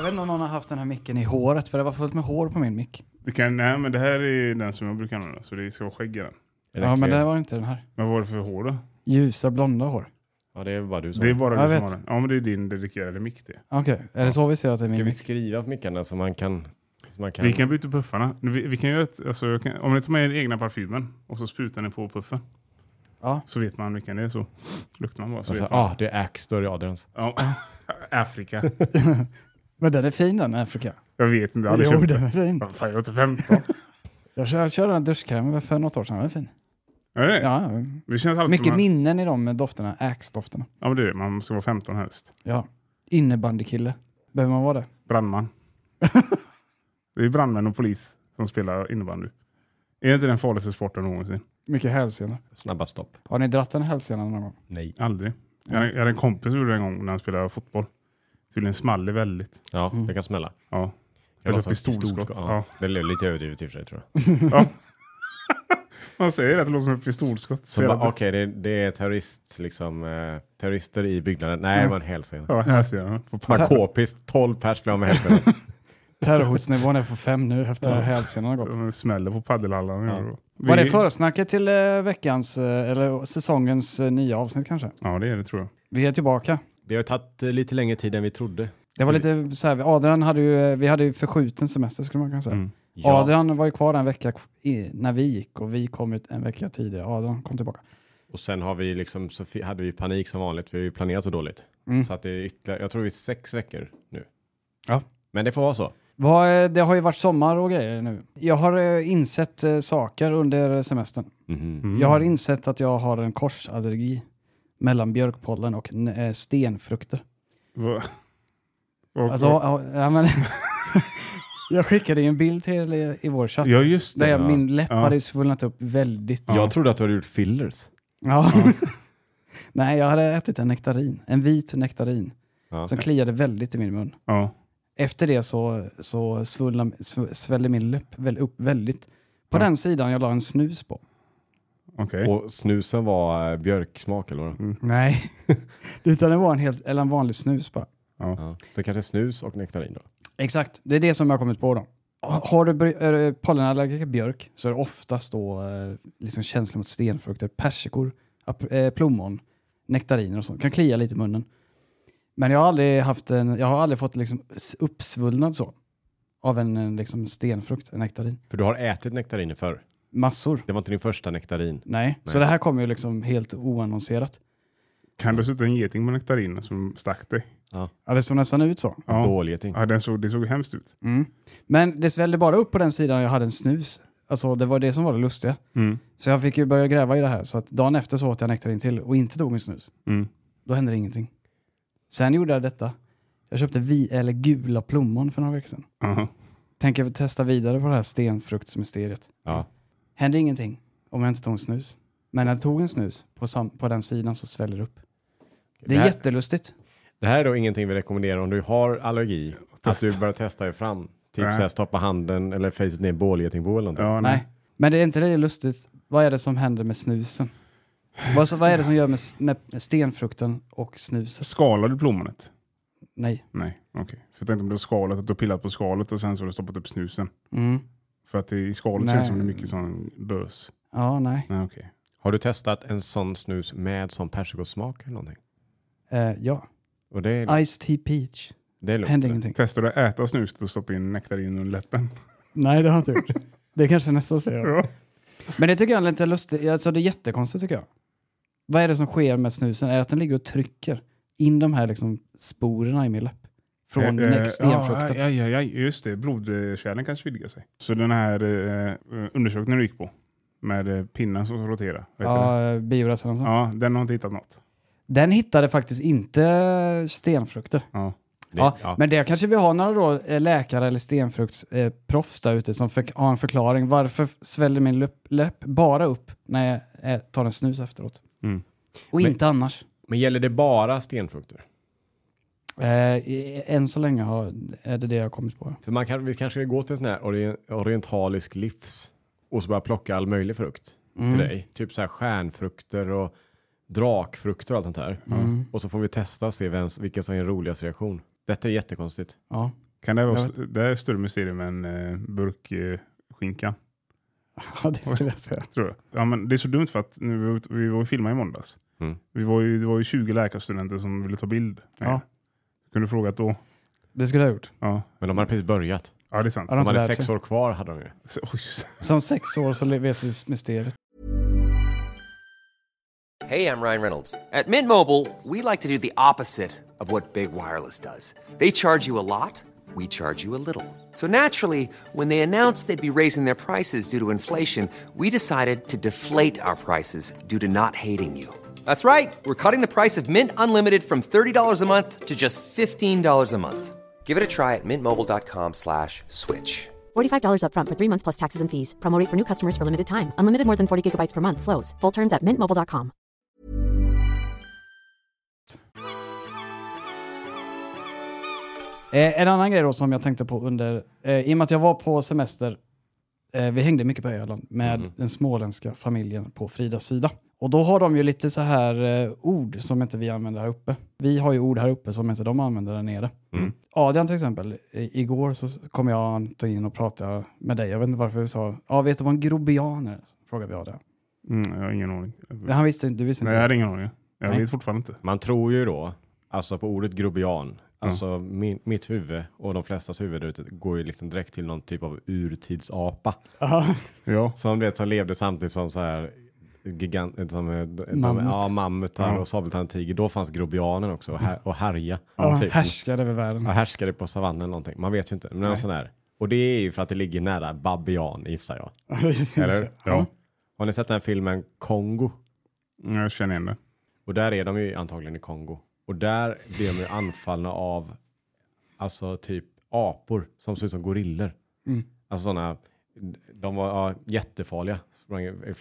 Jag vet inte om någon har haft den här micken i håret, för det var fullt med hår på min mick. Det kan, nej, men det här är den som jag brukar använda, så det ska vara skägg i den. Ja, men det var inte den här. Men vad är det för hår då? Ljusa blonda hår. Ja, det är bara du som... Det är bara du som vet. har den. Ja, men det är din dedikerade mick det. Okej, är det så vi ser att det är Ska min vi mick? skriva på mickarna så man kan... Så man kan... Vi kan byta puffarna. Vi, vi kan göra ett, alltså, jag kan, om ni tar med er egna parfymen och så sprutar ni på puffen. Ja. Så vet man vilken det är så. Luktar man bara så Alltså, vet man. ah, det är Axe, då är det Adrians. Ja. Afrika. Men den är fin den, Afrika. Jag vet inte, jag aldrig Jo, köpt den den. är fin. Fan, jag är inte 15. Jag kör- jag körde den duschkrämen för något år sedan, den är fin. Är det Ja, Det känns alltid mycket som man, minnen i de dofterna, Axe-dofterna. Ja, men det är det. Man ska vara 15 helst. Ja. Innebandykille. Behöver man vara det? Brandman. det är brandmän och polis som spelar innebandy. Är inte den farligaste sporten någonsin? Mycket hälsena. Snabba stopp. Har ni dratt en hälsena någon gång? Nej. Aldrig. Jag hade, jag hade en kompis som gjorde det en gång när han spelade fotboll. Tydligen small det väldigt. Ja, Mm. det kan smälla. Ja. Jag Eller pistolskott. Ja. Ja. Det blev lite överdrivet i och för sig tror jag. Man säger att det låter som ett pistolskott. Okej, det, det är terrorist, liksom, eh, terrorister i byggnaden. Nej, det var en hälsena. Ja. På Bara k-pist, 12 pers blev av med hälsenan. Terrorhotsnivån är på fem nu efter att hälsenan har gått. De smäller på paddelhallen. Ja. Ja. Var det försnacket till eh, veckans, eh, eller säsongens eh, nya avsnitt kanske? Ja, det är det tror jag. Vi är tillbaka. Det har tagit eh, lite längre tid än vi trodde. Det var lite så här, Adrian hade ju, eh, vi hade ju förskjuten semester skulle man kunna säga. Mm. Ja, Adrian var ju kvar en vecka när vi gick och vi kom ut en vecka tidigare. Adrian kom tillbaka. och sen har vi liksom, så hade vi panik som vanligt. Vi har ju planerat så dåligt. Mm. Så att det är ytterligare, jag tror vi är sex veckor nu. Ja. Men det får vara så. Eh, Det har ju varit sommar och grejer nu. Jag har insett saker under semestern. Mm. Jag har insett att jag har en korsallergi mellan björkpollen och eh, stenfrukter. Va? Och, Alltså, ja, ja, men jag skickade ju en bild till er i vår chatt. ja, just Där det. jag, ja. min läpp Ja. hade ju svullnat upp väldigt. Ja. Jag trodde att du hade gjort fillers. Nej, jag hade ätit en nektarin. En vit nektarin. Ja. Som kliade väldigt i min mun. Ja. Efter det så, så svullna, sv- svällde min läpp väl upp väldigt. På Ja. den sidan jag la en snus på. Okej. Och snusen var eh, björksmak eller vad? Nej, utan det var en, helt, eller en vanlig snus bara. Ja. Det kanske är snus och nektarin då? Exakt, det är det som jag har kommit på då. Har du pollenallergiker björk så är det oftast då eh, liksom känslig mot stenfrukter, persikor, eh, plommon, nektariner och sånt. Kan klia lite i munnen. Men jag har aldrig haft en, jag har aldrig fått liksom uppsvullnad så. Av en liksom stenfrukt, en nektarin. För du har ätit nektariner förr. Massor. Det var inte din första nektarin. Nej. så Nej. det här kommer ju liksom helt oannonserat. Kan det sitta en geting på nektarinen som stack dig? Ja, det såg nästan ut så. Ja. Bålgeting. Ja, den såg, det såg hemskt ut. Mm. Men det svällde bara upp på den sidan jag hade en snus. Alltså det var det som var det lustiga. Mm. Så jag fick ju börja gräva i det här. Så att dagen efter så åt jag nektarin till och inte tog min snus. Mm. Då hände det ingenting. Sen gjorde jag detta. Jag köpte vi eller gula plommon för några veckor sedan. Aha. Tänker testa vidare på det här stenfruktsmysteriet. Ja. Hände ingenting om jag inte tog en snus. Men när jag tog en snus på, sam- på den sidan så sväller det upp. Det Det är här, jättelustigt. det här är då ingenting vi rekommenderar om du har allergi. Att Testa. du börjar testa dig fram. Typ Nej. såhär stoppa handen eller facet ner i bålgetingbo eller någonting. Ja, Nej. Men det är inte det lustigt. Vad är det som händer med snusen? vad, så, vad är det som gör med, med stenfrukten och snuset? Skalar du plommonet? Nej. Nej, okej. För jag tänkte om du har skalat, att du har pillat på skalet och sen så har du stoppat upp snusen. Mm. För att det, i skalet Nej. känns det som det är mycket sån bös. Ja, nej. Nej, okej. Har du testat en sån snus med sån persikosmak eller någonting? Eh, ja. Och det är, Ice Tea Peach. det är lugnt. Hände ingenting. Testar du att äta snuset och stoppa in nektarin under läppen? Nej, det har jag inte gjort. Det är kanske nästa steg. Ja. Men det tycker jag är lite lustigt. Alltså det är jättekonstigt tycker jag. Vad är det som sker med snusen? Är det att den ligger och trycker in de här liksom sporerna i min läpp? Från Eh, eh, eh, stenfrukten. Ja, ja, ja, just det. Blodkärlen kanske vidgar sig. Så den här eh, undersökningen du gick på med eh, pinnen som roterar. Ja, bioresonansen. ja, den har inte hittat något. Den hittade faktiskt inte stenfrukter. Ja. Det, Ja, ja. Men det kanske vi har några då, eh, läkare eller stenfruktsproffs eh, där ute som för, har en förklaring. Varför sväller min läpp, läpp bara upp när jag eh, tar en snus efteråt? Mm. Och Men- inte annars. Men gäller det bara stenfrukter? Eh, än så länge har, är det det jag har kommit på. För man kan, vi kanske vill gå till en sån här ori- orientalisk livs och så bara plocka all möjlig frukt Mm. till dig. Typ så här stjärnfrukter och drakfrukter och allt sånt här. Mm. Och så får vi testa och se vems, vilken som är roligast reaktion. Detta är jättekonstigt. Ja. Kan det vara det är större mysterium än eh, burkskinkan? Ja, det skulle jag säga. Tror jag. Ja, men det är så dumt för att nu, vi var och filmade i måndags. Mm. Vi var ju, det var ju 20 läkarstudenter som ville ta bild. Ja. Kunde du frågat då? Det skulle jag ha gjort. Ja, Men de hade precis börjat. ja det är sant. Ja, de- De hade lärt sex sig. år kvar hade de ju. Så- oj, Som sex år så vet vi mysteriet. Hey, I'm Ryan Reynolds. At Mint Mobile, we like to do the opposite of what Big Wireless does. They charge you a lot, we charge you a little. So naturally, when they announced they'd be raising their prices due to inflation, we decided to deflate our prices due to not hating you. That's right. We're cutting the price of Mint Unlimited from $30 a month to just $15 a month. Give it a try at mintmobile.com slash switch. $45 upfront for three months plus taxes and fees. Promo rate for new customers for limited time. Unlimited more than 40 gigabytes per month. Slows. Full terms at mintmobile.com. Eh, en annan grej då som jag tänkte på under, eh, i och med att jag var på semester, eh, vi hängde mycket på Öland med den småländska familjen på Fridas sida. Och då har de ju lite så här eh, ord som inte vi använder här uppe. Vi har ju ord här uppe som inte de använder där nere. Mm. Adrian till exempel, i, igår så kom jag in och pratade med dig. Jag vet inte varför vi sa, ja vet du vad en grobian är? Frågade vi Adrian. Mm, jag har ingen aning. Men Han visste inte, du visste Nej, inte. jag hade ingen aning. Jag Nej. vet fortfarande inte. Man tror ju då, alltså på ordet grobian, alltså min, mitt huvud och de flestas huvud ute går ju liksom direkt till någon typ av urtidsapa. Ja. Som du vet, som levde samtidigt som så här gigant, som, Mammut. ja, mammutar Ja. och sabeltandtiger. Då fanns grobianen också och, här, och härja. Ja, typ. härskade över världen. Ja, härskade på savannen eller någonting. Man vet ju inte. Men någon sån här. Och det är ju för att det ligger nära babian gissar jag. Eller? Ja. Har ni sett den här filmen Kongo? Jag känner igen det. Och där är de ju antagligen i Kongo. Och där blir de ju anfallna av alltså typ apor som ser ut som gorillor. Mm. Alltså sådana, de var ja, jättefarliga, sprang i, i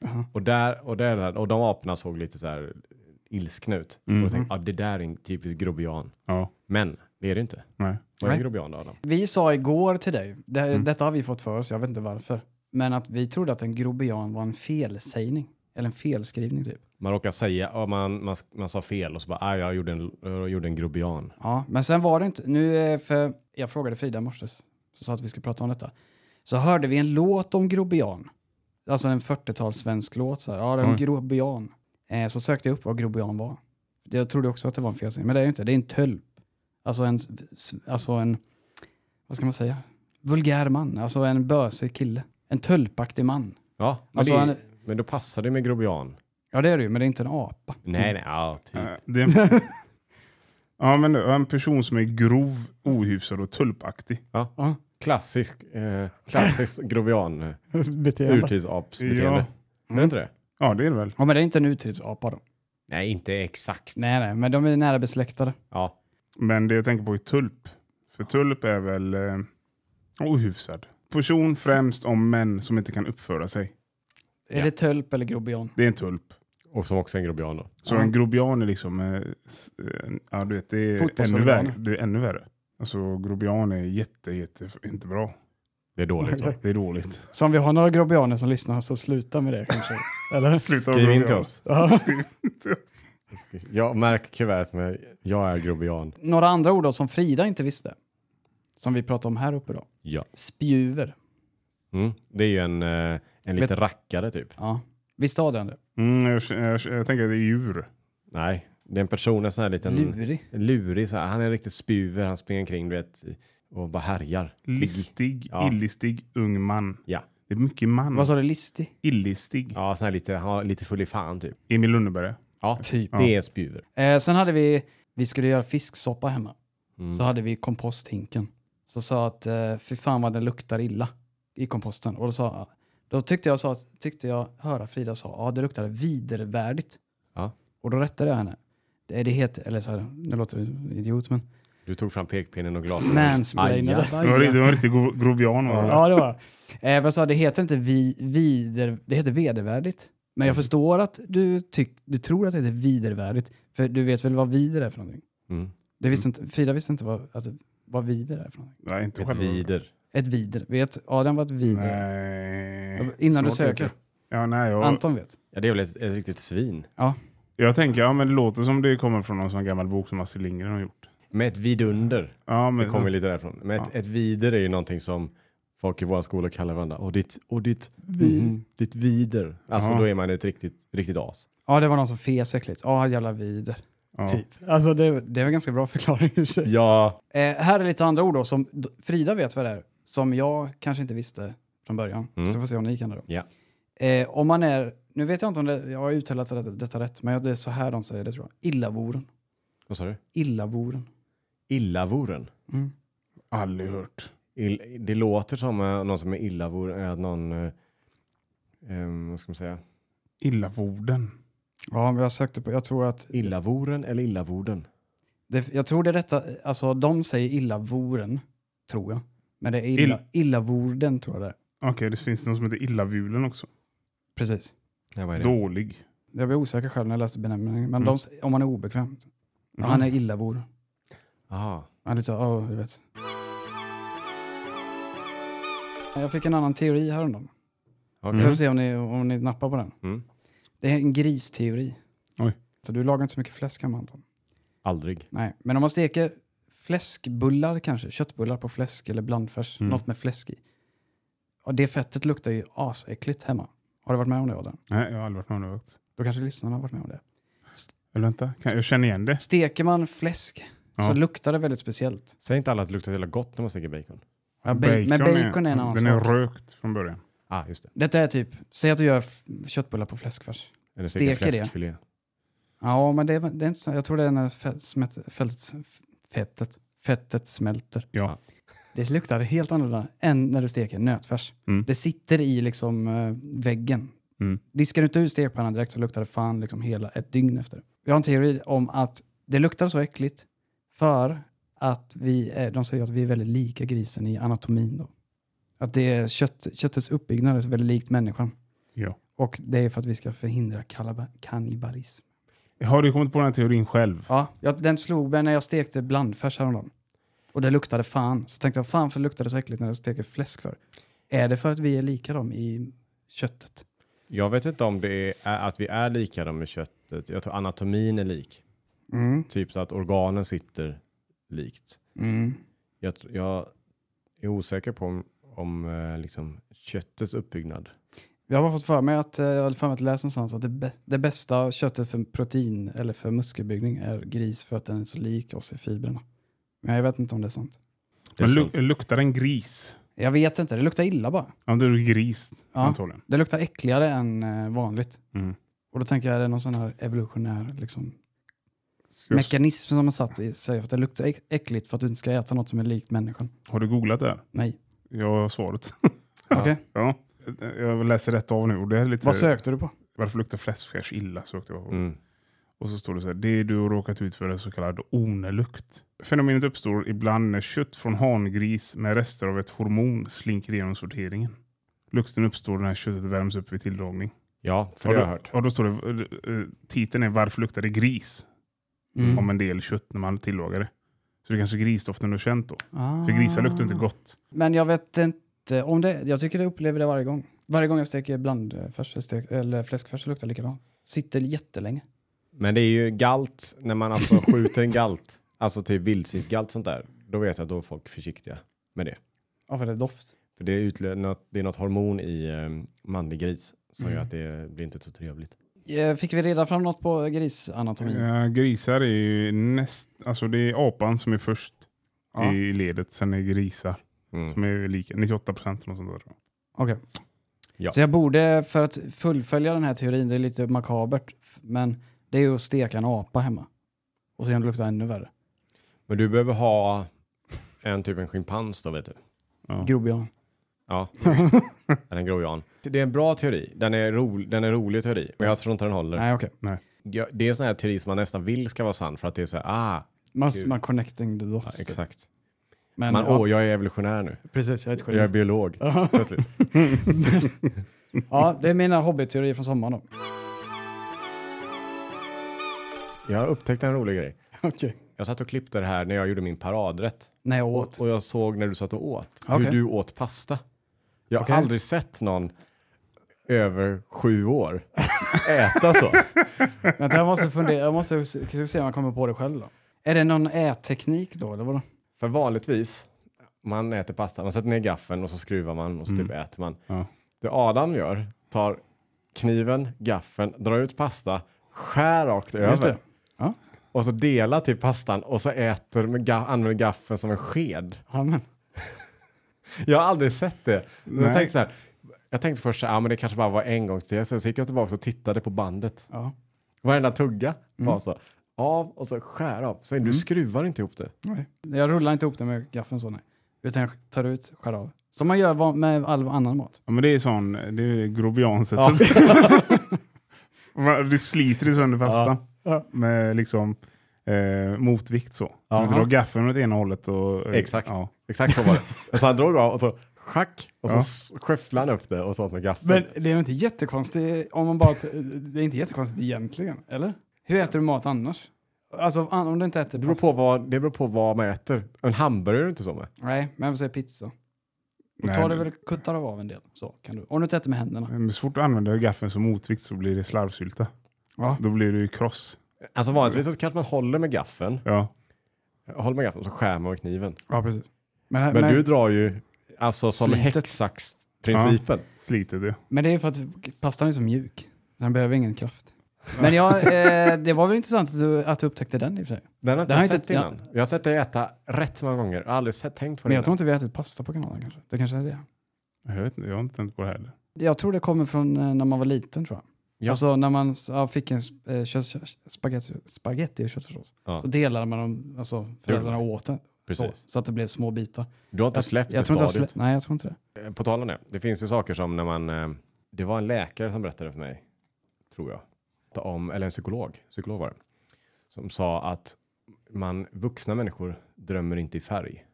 flock. Jaha. Och, där, och, där, och de aporna såg lite så här ilskna ut. Och jag tänkte, ah, det där är en typisk grobian. Ja. Men det är det inte. Nej. Vad är en grobian då? Adam? Vi sa igår till dig, det, Mm. detta har vi fått för oss, jag vet inte varför, men att vi trodde att en grobian var en felsägning. Eller en felskrivning typ. Man råkar säga, ja, man, man, man sa fel och så bara, ah, jag gjorde en, jag gjorde en grobian. Ja, men sen var det inte, nu eh, för jag frågade Frida i morse, så sa att vi skulle prata om detta. Så hörde vi en låt om grobian. Alltså en 40-tals svensk låt. Så här. Ja, det är en grobian. Eh, så sökte jag upp vad grobian var. Jag trodde också att det var en felsägning, men det är det inte. Det är en tölp. Alltså en, alltså en, vad ska man säga? Vulgär man, alltså en bösig kille. En tölpaktig man. Ja, men, Alltså, det, han- men då passar det med grobian. Ja, det är det ju, men det är inte en apa. Nej, nej, ja, typ. Det är en, ja, men en person som är grov, ohyfsad och tulpaktig. Ja. Ja. Klassisk, eh, klassisk grobian eh, urtidsapsbeteende. Ja. Är det inte det? Ja, det är det väl. Ja, men det är inte en urtidsapa då. Nej, inte exakt. Nej, nej, men de är nära besläktade. Ja. Men det jag tänker på är tulp. För tulp är väl eh, ohyfsad. Person främst om män som inte kan uppföra sig. Är Ja. det tölp eller grobian? Det är en tulp. Och som också är en grobian då. Så Ja. en grobian är liksom, eh, s- eh, ja du vet, det är ännu Fotbollshuliganer. värre. Det är ännu värre. Alltså grobian är jätte, jätte, inte bra. Det är dåligt. va? Det är dåligt. Så om vi har några grobianer som lyssnar så sluta med det kanske. Eller? Sluta Skriv in till grobian. oss. Ja. Skriv in till oss. Jag märk kuvertet med jag är grobian. Några andra ord då som Frida inte visste. Som vi pratade om här uppe då. Ja. Spjuver. Mm. Det är ju en, eh, en liten rackare typ. Ja. Visste Adrian det? Mm, jag, jag, jag tänker att det är djur. Nej, det är en person, en sån här liten Lurig. lurig. Så här. Han är en riktigt spjuver, han springer omkring du vet, och bara härjar. Listig, Ja. illistig, ung man. Ja, Det är mycket man. Vad sa du? Listig? Illistig. ja sån här lite, han var lite full i fan typ. Emil Lönneberga. Ja, Typ. det är spjuver. Eh, sen hade vi, vi skulle göra fisksoppa hemma. Mm. Så hade vi komposthinken. Så sa att eh, fy fan vad det luktar illa i komposten. Och då sa då tyckte jag, sa, tyckte jag höra Frida sa, ja det luktar vidervärdigt. Ja. Och då rättade jag henne. Det, det heter, eller så här, nu låter idiot men, Du tog fram pekpinnen och glaset. Mansplainade. Det var, det en riktig gro- grobian. var det. ja det var eh, Vad sa det heter inte vi, vider, det heter vedervärdigt. Men jag förstår att du, tyck, du tror att det heter vidervärdigt. För du vet väl vad vider är för någonting? Mm. Det visste inte, Frida visste inte vad, alltså, vad vider är för någonting. Nej, inte Ett vider. Ett vider. Vet Adam vad ett vider Nej. Innan du Svårt söker. Ja, nej, jag, Anton vet. Ja, det är väl ett, ett riktigt svin. Ja. Jag tänker, ja men det låter som det kommer från någon sån gammal bok som Astrid Lindgren har gjort. Med ett vidunder. Ja, Det men, kommer lite därifrån. Men ett, ett vider är ju någonting som folk i våra skolor kallar varandra. Och ditt, och ditt, mhm, ditt vider. Alltså Ja. då är man ett riktigt, riktigt as. Ja, det var någon som fes äckligt. Ja, jävla vider. ja. Typ. Alltså det, det är en ganska bra förklaring i sig. Ja. Eh, här är lite andra ord då, som Frida vet vad det är, som jag kanske inte visste från början. Mm. Så vi får se om ni kan det då. Ja. Eh, om man är, nu vet jag inte om det, jag har uttalat detta, detta rätt, men det är så här de säger det tror jag. Illavoren. Vad sa du? Illavoren. Illavoren. Mm. Aldrig hört. Ill, det låter som eh, någon som är illavoren, är att någon, eh, ehm, vad ska man säga, Illavorden. Ja, men jag sökte på, jag tror att, illavoren eller illavoden? det, jag tror det är detta, alltså de säger illavoren, tror jag. Men det är illa, Ill- illavorden tror jag det är. Okej, det finns någon som heter Illavulen också. Precis. Ja, vad är det? Dålig. Jag blev osäker själv när jag läste benämningen, men Mm. de, om man är obekväm. Ja, han är illavor. Aha. Han är lite så, ja, jag vet. Jag fick en annan teori häromdagen. Okej. Vi får se om ni, om ni nappar på den. Mm. Det är en gristeori. Oj. Så du lagar inte så mycket fläsk hemma Anton? Aldrig. Nej, men om man steker fläskbullar kanske, köttbullar på fläsk eller blandfärs, Mm. något med fläsk i. Och det fettet luktar ju asäckligt hemma. Har du varit med om det Adam? Nej, jag har aldrig varit med om det. faktiskt. Då kanske lyssnarna har varit med om det. Eller vänta, kan, jag känner igen det. Steker man fläsk Ja. så luktar det väldigt speciellt. Säg inte alla att det luktar så jävla gott när man steker bacon. Ja, ba- men bacon är en annan Den sak. är rökt från början. Ah, just det. Detta är typ, säg att du gör köttbullar på fläskfärs. Eller Steker det. fläskfilé. Ja, men det är, det är inte så. Jag tror det är när fettet, fettet smälter. Ja. Det luktar helt annorlunda än när du steker nötfärs. Mm. Det sitter i liksom eh, väggen. Mm. Diskar du inte ut stekpannan direkt så luktar det fan liksom hela ett dygn efter. Jag har en teori om att det luktar så äckligt för att vi är, de säger att vi är väldigt lika grisen i anatomin. Då. Att det är kött, köttets uppbyggnad är väldigt likt människan. Ja. Och det är för att vi ska förhindra kannibalism. Har du kommit på den här teorin själv? Ja, jag, den slog mig när jag stekte blandfärs häromdagen. Och det luktade fan. Så tänkte jag, fan för luktade det så äckligt när jag steker fläsk för? Är det för att vi är lika dem i köttet? Jag vet inte om det är att vi är lika dem med köttet. Jag tror anatomin är lik. Mm. Typ så att organen sitter likt. Mm. Jag, jag är osäker på om, om eh, liksom köttets uppbyggnad. Jag har fått för mig att, eh, jag har för mig att läsa någonstans att det, det bästa köttet för protein eller för muskelbyggning är gris för att den är så lik oss i fibrerna. Men jag vet inte om det är sant. Det är Men sant. luk, luktar en gris? Jag vet inte, det luktar illa bara. Ja, det är gris Ja, antagligen. det luktar äckligare än eh, vanligt. Mm. Och då tänker jag, är det någon sån här evolutionär liksom, Ska jag- mekanism som har satt i sig för att det luktar äck- äckligt för att du inte ska äta något som är likt människan? Har du googlat det? här? Nej. Jag har svaret. Okej. ja. Jag läser rätt av nu. Och det är lite, Vad sökte du på? Varför luktar fläskfärs illa? Sökte jag. på. Mm. Och så står det så här. Det du har råkat ut för är så kallad onelukt. Fenomenet uppstår ibland när kött från hangris med rester av ett hormon slinker igenom sorteringen. Lukten uppstår när köttet värms upp vid tilldragning. Ja, för Och det då, har jag hört. Och då står det, eh, eh, titeln är Varför luktar det gris? Mm. Om en del kött när man tillagar det. Så det är kanske grisdoften du har känt då. Ah. För grisar luktar inte gott. Men jag vet inte om det. Jag tycker jag upplever det varje gång. Varje gång jag steker blandfärs eller stek- eller fläskfärs så luktar det likadant. Sitter jättelänge. Men det är ju galt när man alltså skjuter en galt. Alltså typ vildsvinsgalt sånt där. Då vet jag att då är folk försiktiga med det. Ja, för det är doft. För det är, utlö- något, det är något hormon i um, manlig gris som Mm. gör att det blir inte så trevligt. Fick vi reda fram något på grisanatomin? Ja, grisar är ju näst... Alltså det är apan som är först Ja. i ledet. Sen är grisar Mm. som är lika. 98 procent. Okej. Ja. Så jag borde, för att fullfölja den här teorin, det är lite makabert, men det är ju att steka en apa hemma. Och se om det luktar ännu värre. Men du behöver ha en typ en schimpans då vet du. Ja. Grobian. Ja, eller en grojan. Det är en bra teori. Den är, ro, den är rolig teori. Men jag tror inte den håller. Nej, okej. Ja, det är en sån här teori som man nästan vill ska vara sann för att det är så här, ah, Man, Gud. man connecting the ja, dots. exakt. Men, Man, ja, åh, jag är evolutionär nu. precis, jag är ett Jag är geni. biolog. Ja, det är mina hobbyteorier från sommaren då. Jag har upptäckt en rolig grej. Okej. Jag satt och klippte det här när jag gjorde min paradrätt. När jag åt. Och jag såg när du satt och åt. Okej. Hur du åt pasta. Jag har aldrig sett någon över sju år äta så. Vänta, jag måste fundera, jag måste se om jag kommer på det själv då. Är det någon ätteknik då, eller vadå? För vanligtvis, man äter pasta, man sätter ner gaffeln och så skruvar man och så typ äter man. Ja. Det Adam gör, tar kniven, gaffeln, drar ut pasta, skär rakt över. Ja. Och så delar till pastan och så äter med ga- använder gaffeln som en sked. Amen. Jag har aldrig sett det. Jag Nej. tänkte, så här, jag tänkte först att men det kanske bara var en gång till. Sen så gick jag tillbaka och tittade på bandet. Ja. Varenda tugga Mm. var så. Av och så skär av. Sen du skruvar inte ihop det. Nej. Jag rullar inte ihop det med gaffeln så nej. Utan jag tar ut, skär av. Som man gör med all annan mat. Ja, men det är sån, det är grobiansättet. du sliter det sönder pastan. Med liksom eh, motvikt så. så du drar gaffeln åt ena hållet och... eh, Exakt. Ja. Exakt så var det. Och så han drog av och så schack och så Ja. s- skyfflade han upp det och så med gaffeln. Men det är inte jättekonstigt om man bara... Det är inte jättekonstigt egentligen, eller? Hur äter du mat annars? Alltså an- om du inte äter det, beror på vad, det beror på vad man äter. En hamburgare är det inte så med. Nej, men jag säga pizza. Då tar du väl, kuttar du av en del. Så kan du. Om du inte äter med händerna. Men så fort du använder gaffeln som motvikt så blir det slarvsylta. Ja. Då blir det ju kross. Alltså vanligtvis så kanske man håller med gaffeln. Ja. Håller med gaffeln och så skär man med kniven. Ja, precis. Men, Men, men, du drar ju alltså som Slitet. häcksax-principen. Slitet det. men det är för att pastan är så mjuk. Den behöver ingen kraft. Men ja, eh, det var väl intressant att du, att du upptäckte den i och för sig. Den har inte har jag inte- sett innan. Jag har sett dig äta rätt många gånger. Jag har aldrig sett, tänkt på det Men jag tror innan. inte vi har ätit pasta på kanalen kanske. Det kanske är det. Jag vet inte, jag har inte tänkt på det heller. Jag tror det kommer från eh, när man var liten tror jag. Ja. Alltså när man ja, fick en eh, kött, spaghetti, spaghetti och köttfärssås. Ja. Så delade man dem, alltså föräldrarna åt det. Så, så att det blev små bitar. Du har inte släppt jag det jag stadiet. slä, Nej, jag tror inte det. Eh, På tal om det. Det finns ju saker som när man... eh, Det var en läkare som berättade för mig, tror jag. Om, eller en psykolog, psykolog var det. Som sa att man, vuxna människor drömmer inte i färg.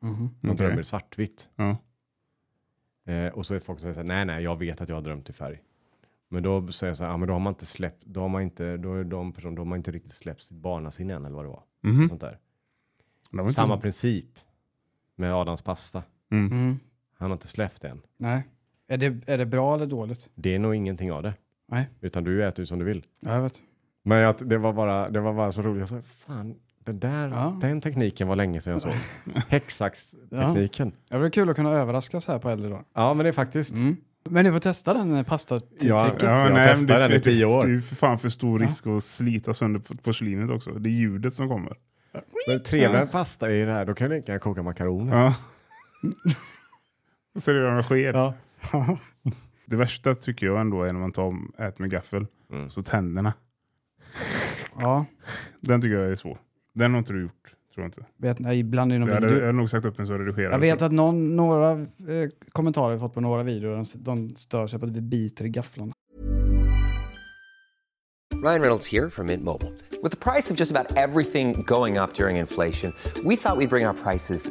De Okej. drömmer svartvitt. Ja. Eh, och så är folk som säger nej nej, jag vet att jag har drömt i färg. Men då säger jag så här, ja men då har man inte släppt, då har man inte, då är de personer, då har man inte riktigt släppt sitt barnasinne än eller vad det var. Mhm. Sånt där. Det var Samma så- princip med Adams pasta. Mm. Mm. Han har inte släppt det än. Nej. Är det, är det bra eller dåligt? Det är nog ingenting av det. Nej. Utan du äter ju som du vill. Ja, jag vet. Men jag, det, var bara, det var bara så roligt. Jag sa, fan, det där, Ja. den tekniken var länge sedan jag såg. Häcksax-tekniken. Det blir kul att kunna överraskas här på äldre dagar. Ja. men det är faktiskt. Mm. Men ni får testa den Ja, pastatricket. ja. Ja, Jag nej, testade det, den i tio år. Det är ju för fan för stor risk att slita sönder por- porslinet också. Det är ljudet som kommer. Men trevligare än pasta är det här, då kan du lika gärna koka makaroner. Ja. Så det med sked. Ja. Det värsta tycker jag ändå är när man tar, äter med gaffel. Mm. Så tänderna. Ja, Den tycker jag är svår. Den har inte du gjort, tror jag inte. vet, nej, ibland i någon Jag hade, video. jag hade nog sagt upp den så redigerad. Jag vet att någon, några eh, kommentarer jag fått på några videor, de, de stör sig på att vi biter i gafflarna. Ryan Reynolds here from Mint Mobile. With the price of just about everything going up during inflation, we thought we'd bring our prices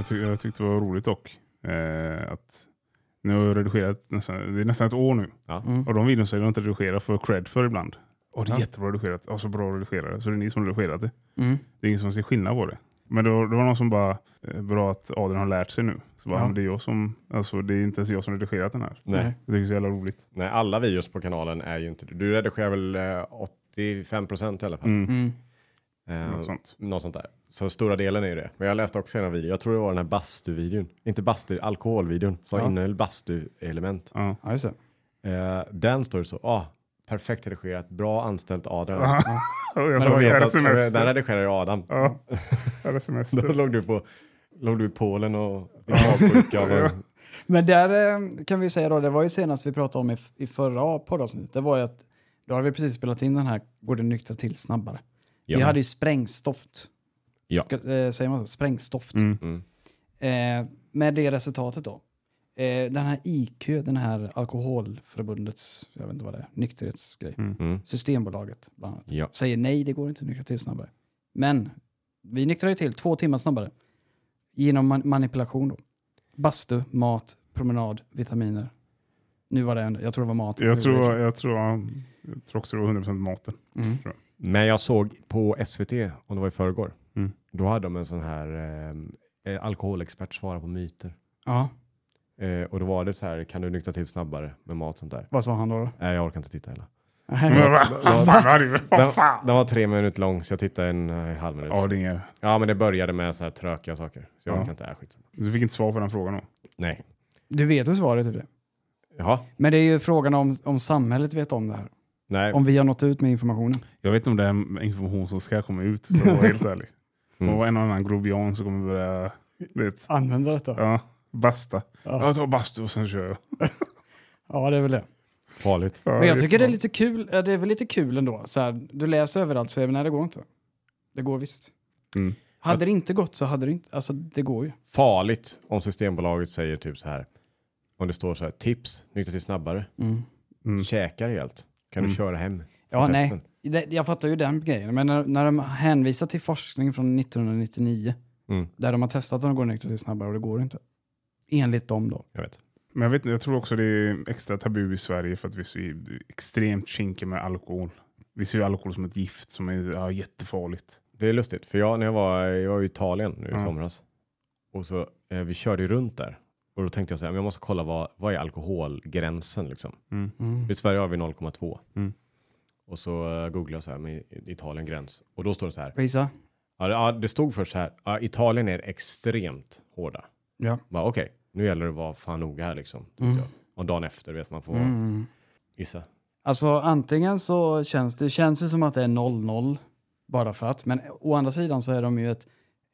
Jag, ty jag tyckte det var roligt dock. Eh, att nu har jag redigerat nästan, det är nästan ett år nu. Ja. Och de videorna som jag inte redigerat jag cred för ibland. Och det är jättebra redigerat. Och så bra redigerat. Så det är ni som redigerat det. Mm. Det är ingen som ser skillnad på det. Men det var, det var någon som bara, eh, bra att Adrian har lärt sig nu. Så bara, Ja. det är jag som, alltså det är inte ens jag som redigerat den här. Nej. Jag tycker det är så jävla roligt. Nej, alla videos på kanalen är ju inte Du redigerar väl eh, 85% i alla fall. Mm. Eh, Något sånt. Något sånt där. Så stora delen är ju det. Men jag läste också en video. Jag tror det var den här bastu-videon. Inte bastu, alkoholvideon. Som Ja. innehöll bastu-element. Ja. Ja, just det. Eh, den står det så. Ah, perfekt redigerat. Bra anställt Adrian. Och jag det att, den semester? redigerar ju Adam. Ja, är det Då semester? låg du på låg du i Polen och magsjuka. och- Men där eh, kan vi säga då, det var ju senast vi pratade om i, i förra poddavsnittet, det var ju att då hade vi precis spelat in den här Går det nyktra till snabbare. Vi Ja. hade ju sprängstoft. Ja. Ska, eh, säger man så? Sprängstoft. Mm. Mm. Eh, med det resultatet då. Eh, den här IQ, den här alkoholförbundets, jag vet inte vad det är, nykterhetsgrej. Mm. Systembolaget bland annat. Ja. Säger nej, det går inte att nyktra till snabbare. Men Vi nyktrade till två timmar snabbare. Genom man- manipulation då. Bastu, mat, promenad, vitaminer. Nu var det, en, jag tror det var mat. Jag tror, jag, tror, jag tror också det var 100% maten. Mm. Men jag såg på SVT, om det var i förrgår, Mm. då hade de en sån här eh, alkoholexpert svara på myter. Ja, Eh, och då var det så här, kan du nyktra till snabbare med mat och sånt där? vad sa han då? då? Nej, jag orkar inte titta heller. Var Den, var tre minuter lång, så jag tittade en eh, halv minut. Ja, det är. Ja, men det började med så här trökiga saker. Så jag Ja. orkar inte, äh, skitsamma. Du fick inte svar på den frågan då? Nej. Du vet ju svaret det. Jaha. Men det är ju frågan om, om samhället vet om det här. Nej. Om vi har nått ut med informationen. Jag vet inte om det är information som ska komma ut, för att vara helt ärlig. Mm. Och en och annan grobian som kommer börja vet, Använda detta. Ja. ja, basta. Ja. Jag tar bastu och sen kör jag. det är väl det. Farligt. Ja, Men jag tycker det är lite kul, ja, det är väl lite kul ändå. Så här, du läser överallt så är det, nej det går inte. Det går visst. Mm. Hade det inte gått så hade det inte, alltså det går ju. Farligt om Systembolaget säger typ så här. Om det står så här, tips, nyktra till snabbare. Mm. Käkar helt. Kan du Mm. köra hem? Ja, nej. Det, jag fattar ju den grejen, men när, när de hänvisar till forskning från 1999, Mm, där de har testat att de går nykter till snabbare och det går inte. Enligt dem då. jag vet. Men jag, vet, jag tror också det är extra tabu i Sverige för att vi är så extremt kinkiga med alkohol. Vi ser ju alkohol som ett gift som är ja, jättefarligt. Det är lustigt, för jag, när jag var, jag var i Italien nu i Ja. somras. Och så, eh, vi körde ju runt där. Och då tänkte jag så här, men jag måste kolla vad, vad är alkoholgränsen liksom. Mm. I Sverige har vi 0,2. Mm. Och så uh, googlade jag så här med Italien gräns. Och då står det så här. Visa. Ja, det, ja, det stod först så här. Ja, Italien är extremt hårda. Ja. Okej, nu gäller det att vara fan noga här liksom. tänkte Mm. Jag. Och dagen efter vet man får Mm. gissa. Alltså antingen så känns det känns ju som att det är 0-0 bara för att, men å andra sidan så är de ju ett,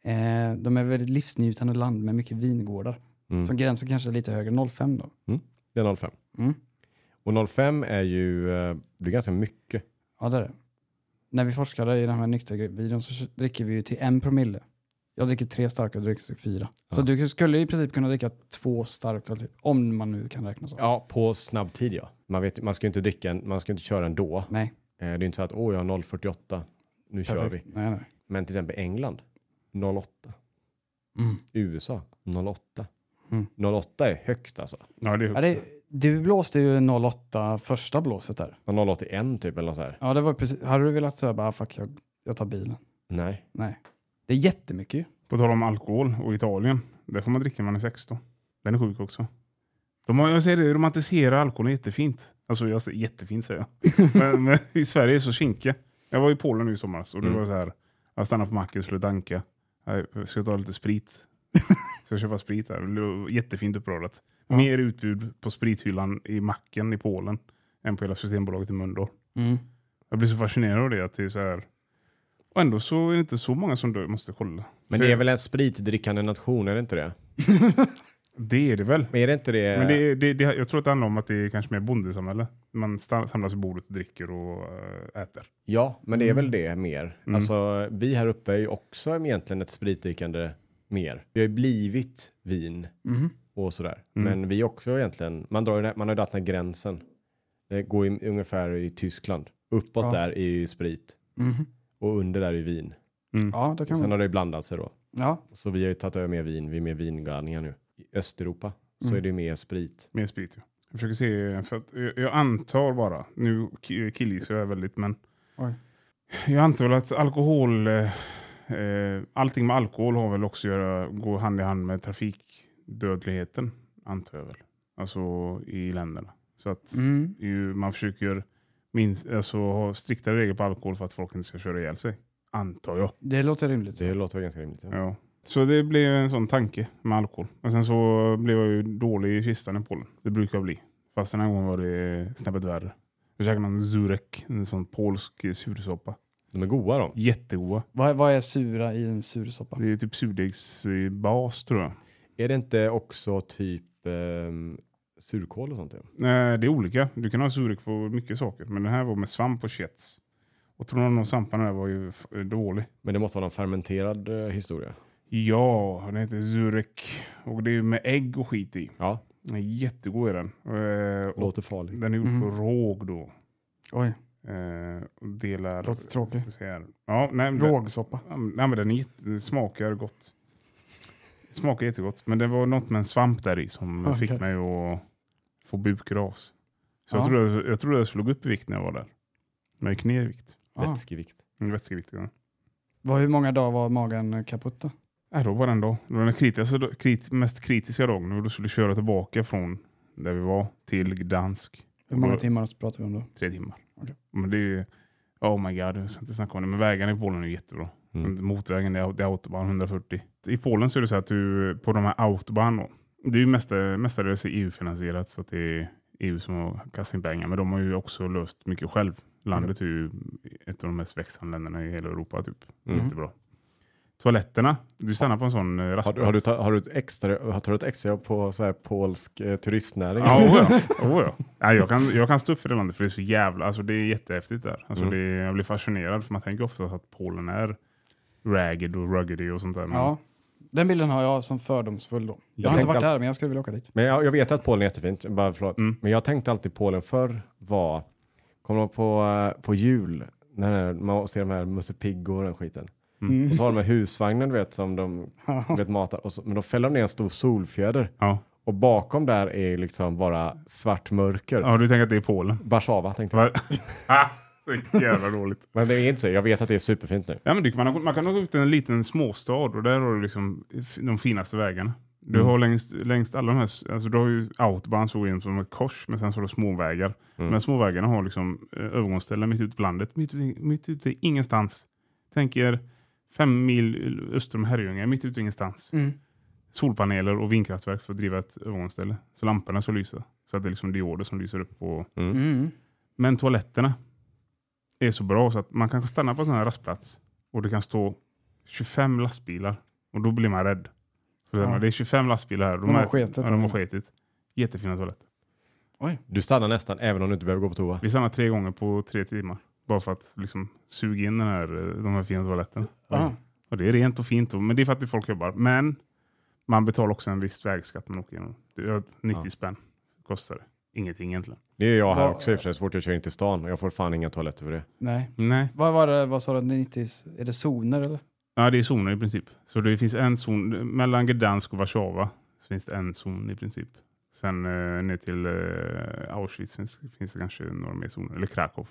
eh, de är ett väldigt livsnjutande land med mycket vingårdar. Mm. Så gränsen kanske är lite högre, 0,5 då. Det är 0,5. Mm. Och 0,5 är ju, eh, det är ganska mycket. Ja det är det. När vi forskade i den här nyktervideon så dricker vi ju till en promille. Jag dricker tre starka och du dricker fyra. Så Ja. du skulle i princip kunna dricka två starka, om man nu kan räkna så. Ja, på snabb tid ja. Man, vet, man ska ju inte dricka, en, man ska inte köra ändå. Nej, Eh, det är inte så att åh jag har 0,48, nu kör vi. perfekt. Nej, nej. Men till exempel England, 0,8. Mm. USA, 0,8. Mm. 0,8 är högst alltså. Ja, det är Ja, det, du blåste ju 08 första blåset där. 0,81 typ eller något så här. Ja, det var precis. Hade du velat säga bara, "Ah, fuck, jag, jag tar bilen. Nej. Nej. Det är jättemycket ju. På tal om alkohol och Italien. Där får man dricka när man är 16. Den är sjuk också. De har, jag säger det, romantiserar alkoholen jättefint. Alltså jag säger jättefint säger jag. men, men i Sverige är det så kinkiga. Jag var i Polen nu i somras och det Mm. var så här. Jag stannade på macken och skulle danka. Jag ska ta lite sprit. Ska köpa sprit där. Jättefint uppradat. Ja. Mer utbud på sprithyllan i macken i Polen än på hela Systembolaget i Mölndal. Mm. Jag blir så fascinerad av det. Att det är så här. Och ändå så är det inte så många som dör. Måste kolla. Men det är väl en spritdrickande nation, är det inte det? Det är det väl. Men är det inte det? Men det, det, det, jag tror att det handlar om att det är kanske mer bondesamhälle. Man samlas vid bordet och dricker och äh, äter. Ja, men det är väl det mer. Mm. Alltså, vi här uppe är ju också egentligen ett spritdrickande mer. Vi har ju blivit vin Mhm. och sådär. Mm. Men vi också egentligen, man, drar, man har ju dragit den här gränsen. Det går ju ungefär i Tyskland. Uppåt Ja. där är ju sprit Mhm. och under där är vin. Ja, det kan Sen man. har det ju blandat sig då. Ja. Så vi har ju tagit över mer vin, vi är mer vingalningar nu. I Östeuropa så Mm. är det ju mer sprit. Mer sprit. Ja. Jag försöker se, för jag, jag antar bara, nu ki- killgissar jag väldigt, men Oj. jag antar väl att alkohol, eh, allting med alkohol har väl också att göra, går hand i hand med trafikdödligheten, antar jag väl. Alltså i länderna. Så att Mm. ju, man försöker minst, alltså, ha striktare regler på alkohol för att folk inte ska köra ihjäl sig. Antar jag. Det låter rimligt. Det låter väl ganska rimligt. Ja. Ja. Så det blev en sån tanke med alkohol. Men sen så blev jag ju dålig i kistan i Polen. Det brukar jag bli. Fast den här gången var det snäppet värre. Jag käkade någon zurek, en sån polsk sursoppa. De är goda de. Jättegoda. Vad, vad är sura i en sursoppa? Det är typ surdegsbas tror jag. Är det inte också typ ehm, surkål och sånt? Ja? Nej, det är olika. Du kan ha surek på mycket saker. Men den här var med svamp och kets. Och tror någon av svamparna där var ju dålig. Men det måste vara någon fermenterad eh, historia. Ja, den heter zurek. Och det är med ägg och skit i. Ja, Den är jättegod är den. Eh, låter farligt. den är gjord Mm. på råg då. Oj. Eh, delar... Låter tråkigt. Ja, nej, Rågsoppa. Nej, men den är smakar gott. Smakar jättegott. Men det var något med en svamp där i som Okej. fick mig att få bukras. Så Ja. jag, trodde, jag trodde jag slog upp i vikt när jag var där. Men jag gick ner i vikt. Ah. Vätskevikt. En Vätskevikt. Ja. Vad, hur många dagar var magen kaputt då? Nej, då var den dag. Det var den kritiska, krit, mest kritiska dagen. När vi då skulle köra tillbaka från där vi var till Gdansk. Hur många Då- timmar pratar vi om då? Tre timmar. Okej. Men det är ju... Oh my god, jag ska inte snacka om det. Men vägarna i Polen är jättebra. Mm. Motvägen det är, det är autobahn 140. I Polen så är det så att du på de här autobahn då, det är ju mesta, mestadels EU-finansierat så att det är EU som har kastat in pengar. Men de har ju också löst mycket själv. Landet är ju ett av de mest växande länderna i hela Europa. Typ. Mm. Jättebra. Toaletterna, du stannar på en sån eh, Har, rastplats. du- har, du, ta- har du ett extra, har du ett extra på så här polsk eh, turistnäring? Ja, oh ja. Oh ja. ja jag, kan, jag kan stå upp för det landet för det är så jävla, alltså det är jättehäftigt där. Alltså Mm. det, jag blir fascinerad för man tänker ofta att Polen är ragged och ruggedy och sånt där. Men Ja. Den bilden har jag som fördomsfull då. Jag Jag har inte varit all- där men jag skulle vilja åka dit. Men jag, jag vet att Polen är jättefint, bara förlåt. Mm. Men jag tänkte alltid Polen förr var, kommer på, eh, på jul, när man ser de här Musse Pigg och den skiten. Mm. Och så har de husvagnen vet som de vet, matar, så, men då fäller de ner en stor solfjäder. ja. Och bakom där är liksom bara svart mörker. ja, du tänker att det är Polen? Warszawa tänkte jag. Ah, så jävla dåligt. Men det är inte så, jag vet att det är superfint nu. Ja, men man, man kan åka ut till en liten småstad och där har du liksom de finaste vägarna. Du Mm. har längst, längst alla de här, alltså du har ju autobahn så in som ett kors, men sen så har du småvägar. Mm. Men småvägarna har liksom eh, övergångsställen mitt ute på landet, mitt, ute- mitt ute ingenstans. Tänk er fem mil öster om Herrljunga, mitt ute i ingenstans. Solpaneler och vindkraftverk för att driva ett övergångsställe. Så lamporna ska lysa. Så att det är liksom dioder som lyser upp på Mm. men toaletterna är så bra så att man kan stanna på en sån här rastplats och det kan stå 25 lastbilar och då blir man rädd. För Ja. Det är 25 lastbilar här. De har är- skitit. Ja, de har skitit. Jättefina toaletter. Du stannar nästan även om du inte behöver gå på toa. Vi stannar tre gånger på tre timmar. Bara för att liksom suga in den här, eh, de här fina toaletterna. Ah. Och det är rent och fint. Och, men det är för att folk jobbar. Men man betalar också en viss vägskatt man åker igenom. Det är 90 Ja. spänn kostar det. Ingenting egentligen. Det är jag här Vad- också i och för sig, så fort jag kör in till stan och jag får fan inga toaletter för det. Nej. Nej. Vad var det, vad sa du, 90, är det zoner eller? Ja, det är zoner i princip. Så det finns en zon mellan Gdansk och Warszawa. Så finns det en zon i princip. Sen eh, ner till eh, Auschwitz finns, finns det kanske några mer zoner. Eller Krakow.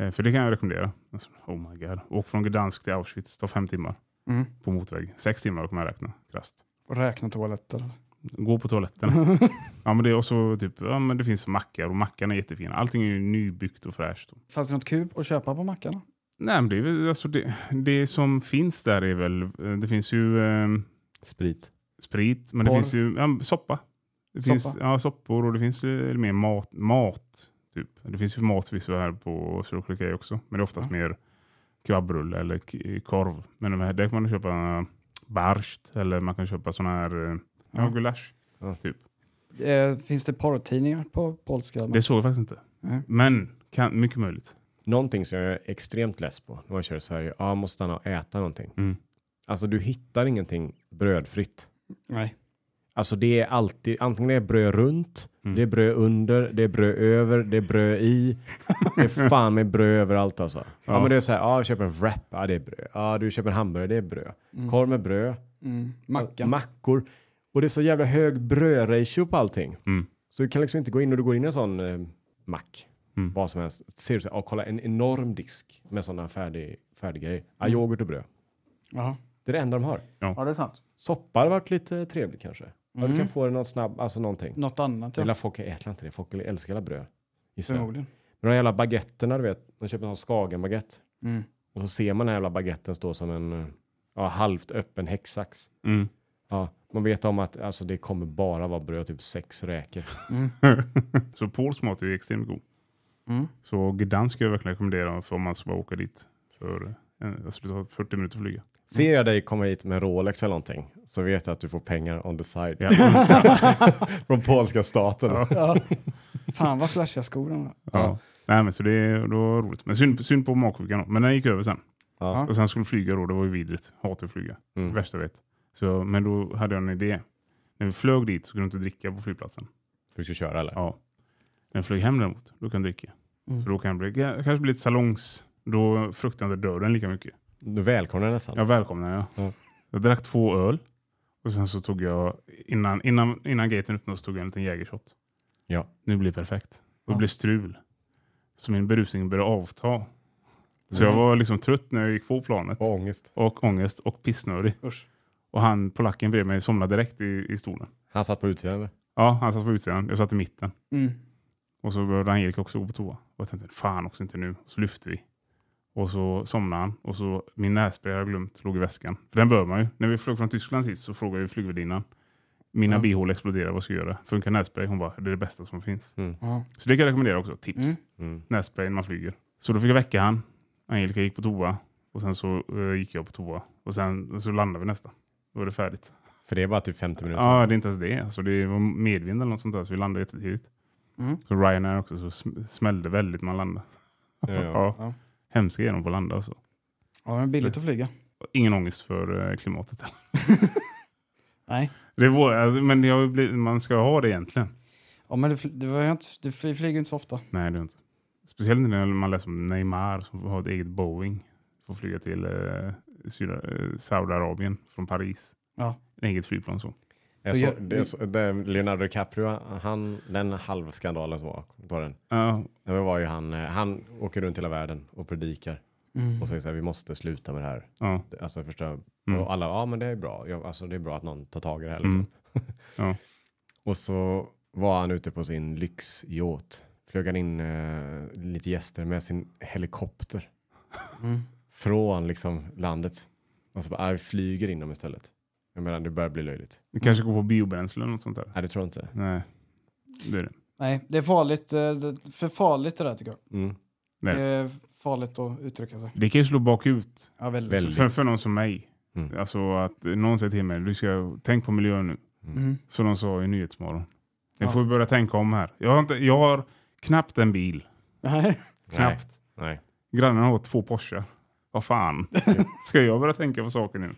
Eh, för det kan jag rekommendera. Alltså, oh my god. Åk från Gdansk till Auschwitz. tar fem timmar Mm. på motorväg. Sex timmar kommer jag räkna krasst. Och räkna toaletter. Gå på toaletten. ja, men det är också typ, ja, men det finns mackar och mackarna är jättefina. Allting är ju nybyggt och fräscht. Fanns det något kub att köpa på mackarna? Nej, men det, är väl, alltså det, det som finns där är väl, eh, det finns ju eh, Sprit. sprit, men det Porr. finns ju ja, soppa. Det Soppa. finns ja, soppor och det finns ju mer mat. mat typ. Det finns ju mat förvisso här på Circle K också, men det är oftast Ja. mer kebabrulle eller korv. Men de här, där kan man köpa barscht eller man kan köpa sådana här eh, ja, gulasch. Ja. Typ. Eh, finns det porrtidningar på polska? Det såg jag faktiskt inte. Nej. Men kan, mycket möjligt. Någonting som jag är extremt less på när man kör i Sverige, ja, jag måste och äta någonting. Mm. Alltså du hittar ingenting brödfritt. Nej. Alltså det är alltid, antingen det är bröd runt, Mm. det är bröd under, det är bröd över, det är bröd i. Det är fan med bröd överallt alltså. Ja, Ja. men det är så här, ja jag köper en wrap, ja det är bröd. Ja du köper en hamburgare, det är bröd. Korv med bröd, Mm. Macka. mackor. Och det är så jävla hög brödratio på allting. Mm. Så du kan liksom inte gå in och du går in i en sån eh, mack, Mm. vad som helst. Ser du så här, ja, kolla en enorm disk med sådana färdig, färdiga grejer. Ja, Mm. yoghurt och bröd. Jaha. Det är det enda de har. Ja, det är sant. Soppa hade varit lite trevligt kanske. Ja, du Mm. kan få det någon snabb, alltså någonting. Något annat Eller ja. folk äter inte det, folk älskar alla bröd. gissar jag. Förmodligen. Men de jävla baguetterna du vet, de köper en skagenbaguette. Mm. Och så ser man den här jävla baguetten stå som en ja, halvt öppen häcksax. Mm. Ja, man vet om att alltså, det kommer bara vara bröd, typ sex räkor. Så polsk mat är ju extremt god. Mm. Så Gdansk ska jag verkligen rekommendera för om man ska bara åka dit. För, eh, alltså det tar 40 minuter att flyga. Ser jag dig komma hit med en Rolex eller någonting så vet jag att du får pengar on the side. Från polska staten. Ja. Fan vad flashiga skor de har. Ja. Nej, men så det, det var roligt. Men synd, synd på magsjukan. Men den gick över sen. Ja. Och sen skulle flyga då, det var ju vidrigt. Hatar att flyga. Mm. Värsta jag vet. Så, men då hade jag en idé. När vi flög dit så kunde du inte dricka på flygplatsen. Du ska köra eller? Ja. När jag flög hem däremot, då kan jag dricka. Mm. För då kan det bli, kanske bli lite salongs... Då fruktar jag inte döden lika mycket. Du välkomnar nästan. Jag välkomnar jag. Ja. Jag drack två öl. Och sen så tog jag, innan, innan, innan gaten öppnades, tog jag en liten jägershot. Ja. Nu blir det perfekt. Och det Ja. blir strul. Så min berusning började avta. Så jag var liksom trött när jag gick på planet. Och ångest. Och ångest och pissnödig. Usch. Och han, polacken bredvid mig, somnade direkt i, i stolen. Han satt på utsidan eller? Ja, han satt på utsidan. Jag satt i mitten. Mm. Och så började Angelica också gå på toa. Och jag tänkte, fan också inte nu. Så lyfte vi. Och så somnade han. Och så min nässpray har jag glömt, låg i väskan. För den bör man ju. När vi flög från Tyskland sist så frågade jag flygvärdinnan. Mina Ja. bihålor exploderar, vad ska jag göra? Funkar nässpray? Hon bara, det är det bästa som finns. Ja. Så det kan jag rekommendera också. Tips. Mm. Mm. Nässpray när man flyger. Så då fick jag väcka han. Angelica gick på toa. Och sen så eh, gick jag på toa. Och sen så landade vi nästan. Då var det färdigt. För det är bara typ 50 minuter. Ja, det är inte ens det. Alltså, det var medvind eller något sånt där. Så vi landade jättetidigt. Mm. Så Ryanair också så sm- smällde väldigt när man landade. Ja, ja. Ja. Hemska är de att landa. Alltså. Ja, är billigt att flyga. Ingen ångest för eh, klimatet. Nej. Det var, alltså, men blivit, man ska ha det egentligen. Ja, men det, det var inte, det fly- flyger inte så ofta. Nej, det är inte. Speciellt inte när man läser om Neymar som har ett eget Boeing. Får flyga till eh, eh, Saudiarabien från Paris. Ja. En eget flygplan så. Jag så, jag- det, så- det, Leonardo DiCaprio, han, den halvskandalen som var, var den. Ja, Det var ju han, eh, han åker runt hela världen och predikar Mm. och säger så här, vi måste sluta med det här. ja, Det- Alltså förstå, Mm. och alla, ja men det är bra, ja, alltså det är bra att någon tar tag i det här. Mm. Liksom. Ja. och så var han ute på sin lyxyacht, flög han in eh, lite gäster med sin helikopter Mm. från liksom landet. Och så bara, "Ah, vi flyger in dem istället. Jag menar, det börjar bli löjligt. det kanske går på biobränsle eller något sånt där. Nej, det tror jag inte. Nej, det är det. Nej, det är farligt. eh, det- För farligt det där tycker jag. Mm. Nej. Det är farligt att uttrycka sig. Det kan ju slå bakut. Ja, väldigt. Väldigt. För, för någon som mig. Mm. Alltså att någon säger till mig, du ska tänk på miljön nu. Mm. Som de sa i Nyhetsmorgon. Nu Ja. får vi börja tänka om här. Jag har, inte, jag har knappt en bil. Nej. Knappt. Nej. Grannen har två Porsche. Vad fan. Ska jag börja tänka på saker nu?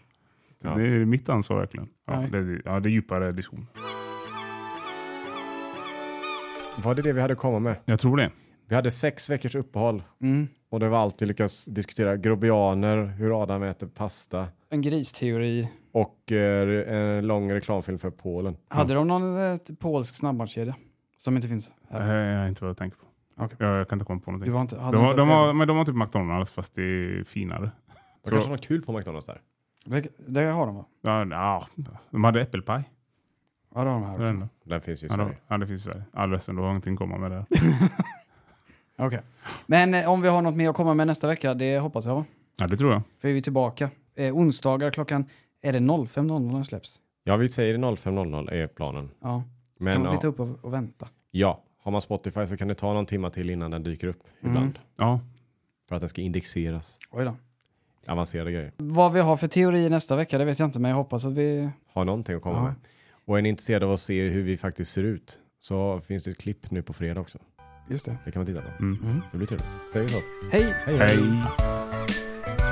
Ja. Det är mitt ansvar verkligen. Ja, Nej. det, ja, det är djupare diskussion. Var det det vi hade att komma med? Jag tror det. Vi hade sex veckors uppehåll Mm. och det var allt vi lyckades diskutera. Grobianer, hur Adam äter pasta En gristeori. och eh, en lång reklamfilm för Polen. Hade de någon eh, polsk snabbmatskedja? Som inte finns Det här? är jag inte vad jag tänker på. Okej. Jag, jag kan inte komma på Du någonting. var inte, hade De, har, inte de, har, men de har typ McDonalds fast det är finare. Det kanske var kul på McDonalds där. Det, det har de va? Ja, ja, de hade äppelpaj. Ja, det har de här också. ändå. Den finns ju i Ja, Sverige. ja, det finns i Sverige. All resten, då har ingenting att komma med där. Okej. Men eh, om vi har något mer att komma med nästa vecka, det hoppas jag va? Ja, det tror jag. För vi är tillbaka. Eh, onsdagar klockan, är det 05.00 den släpps? Ja, vi säger 05.00 är planen. Ja. Så Men kan man ja, sitta upp och, och vänta. ja, har man Spotify så kan det ta någon timme till innan den dyker upp ibland. Ja, För att den ska indexeras. Oj då. Avancerade grejer. Vad vi har för teori nästa vecka, det vet jag inte, men jag hoppas att vi... Har någonting att komma Ja. med. Och är ni intresserade av att se hur vi faktiskt ser ut så finns det ett klipp nu på fredag också. Just det. Det kan man titta på. mm. Det blir trevligt. Säger vi så. Hej! Hej hej.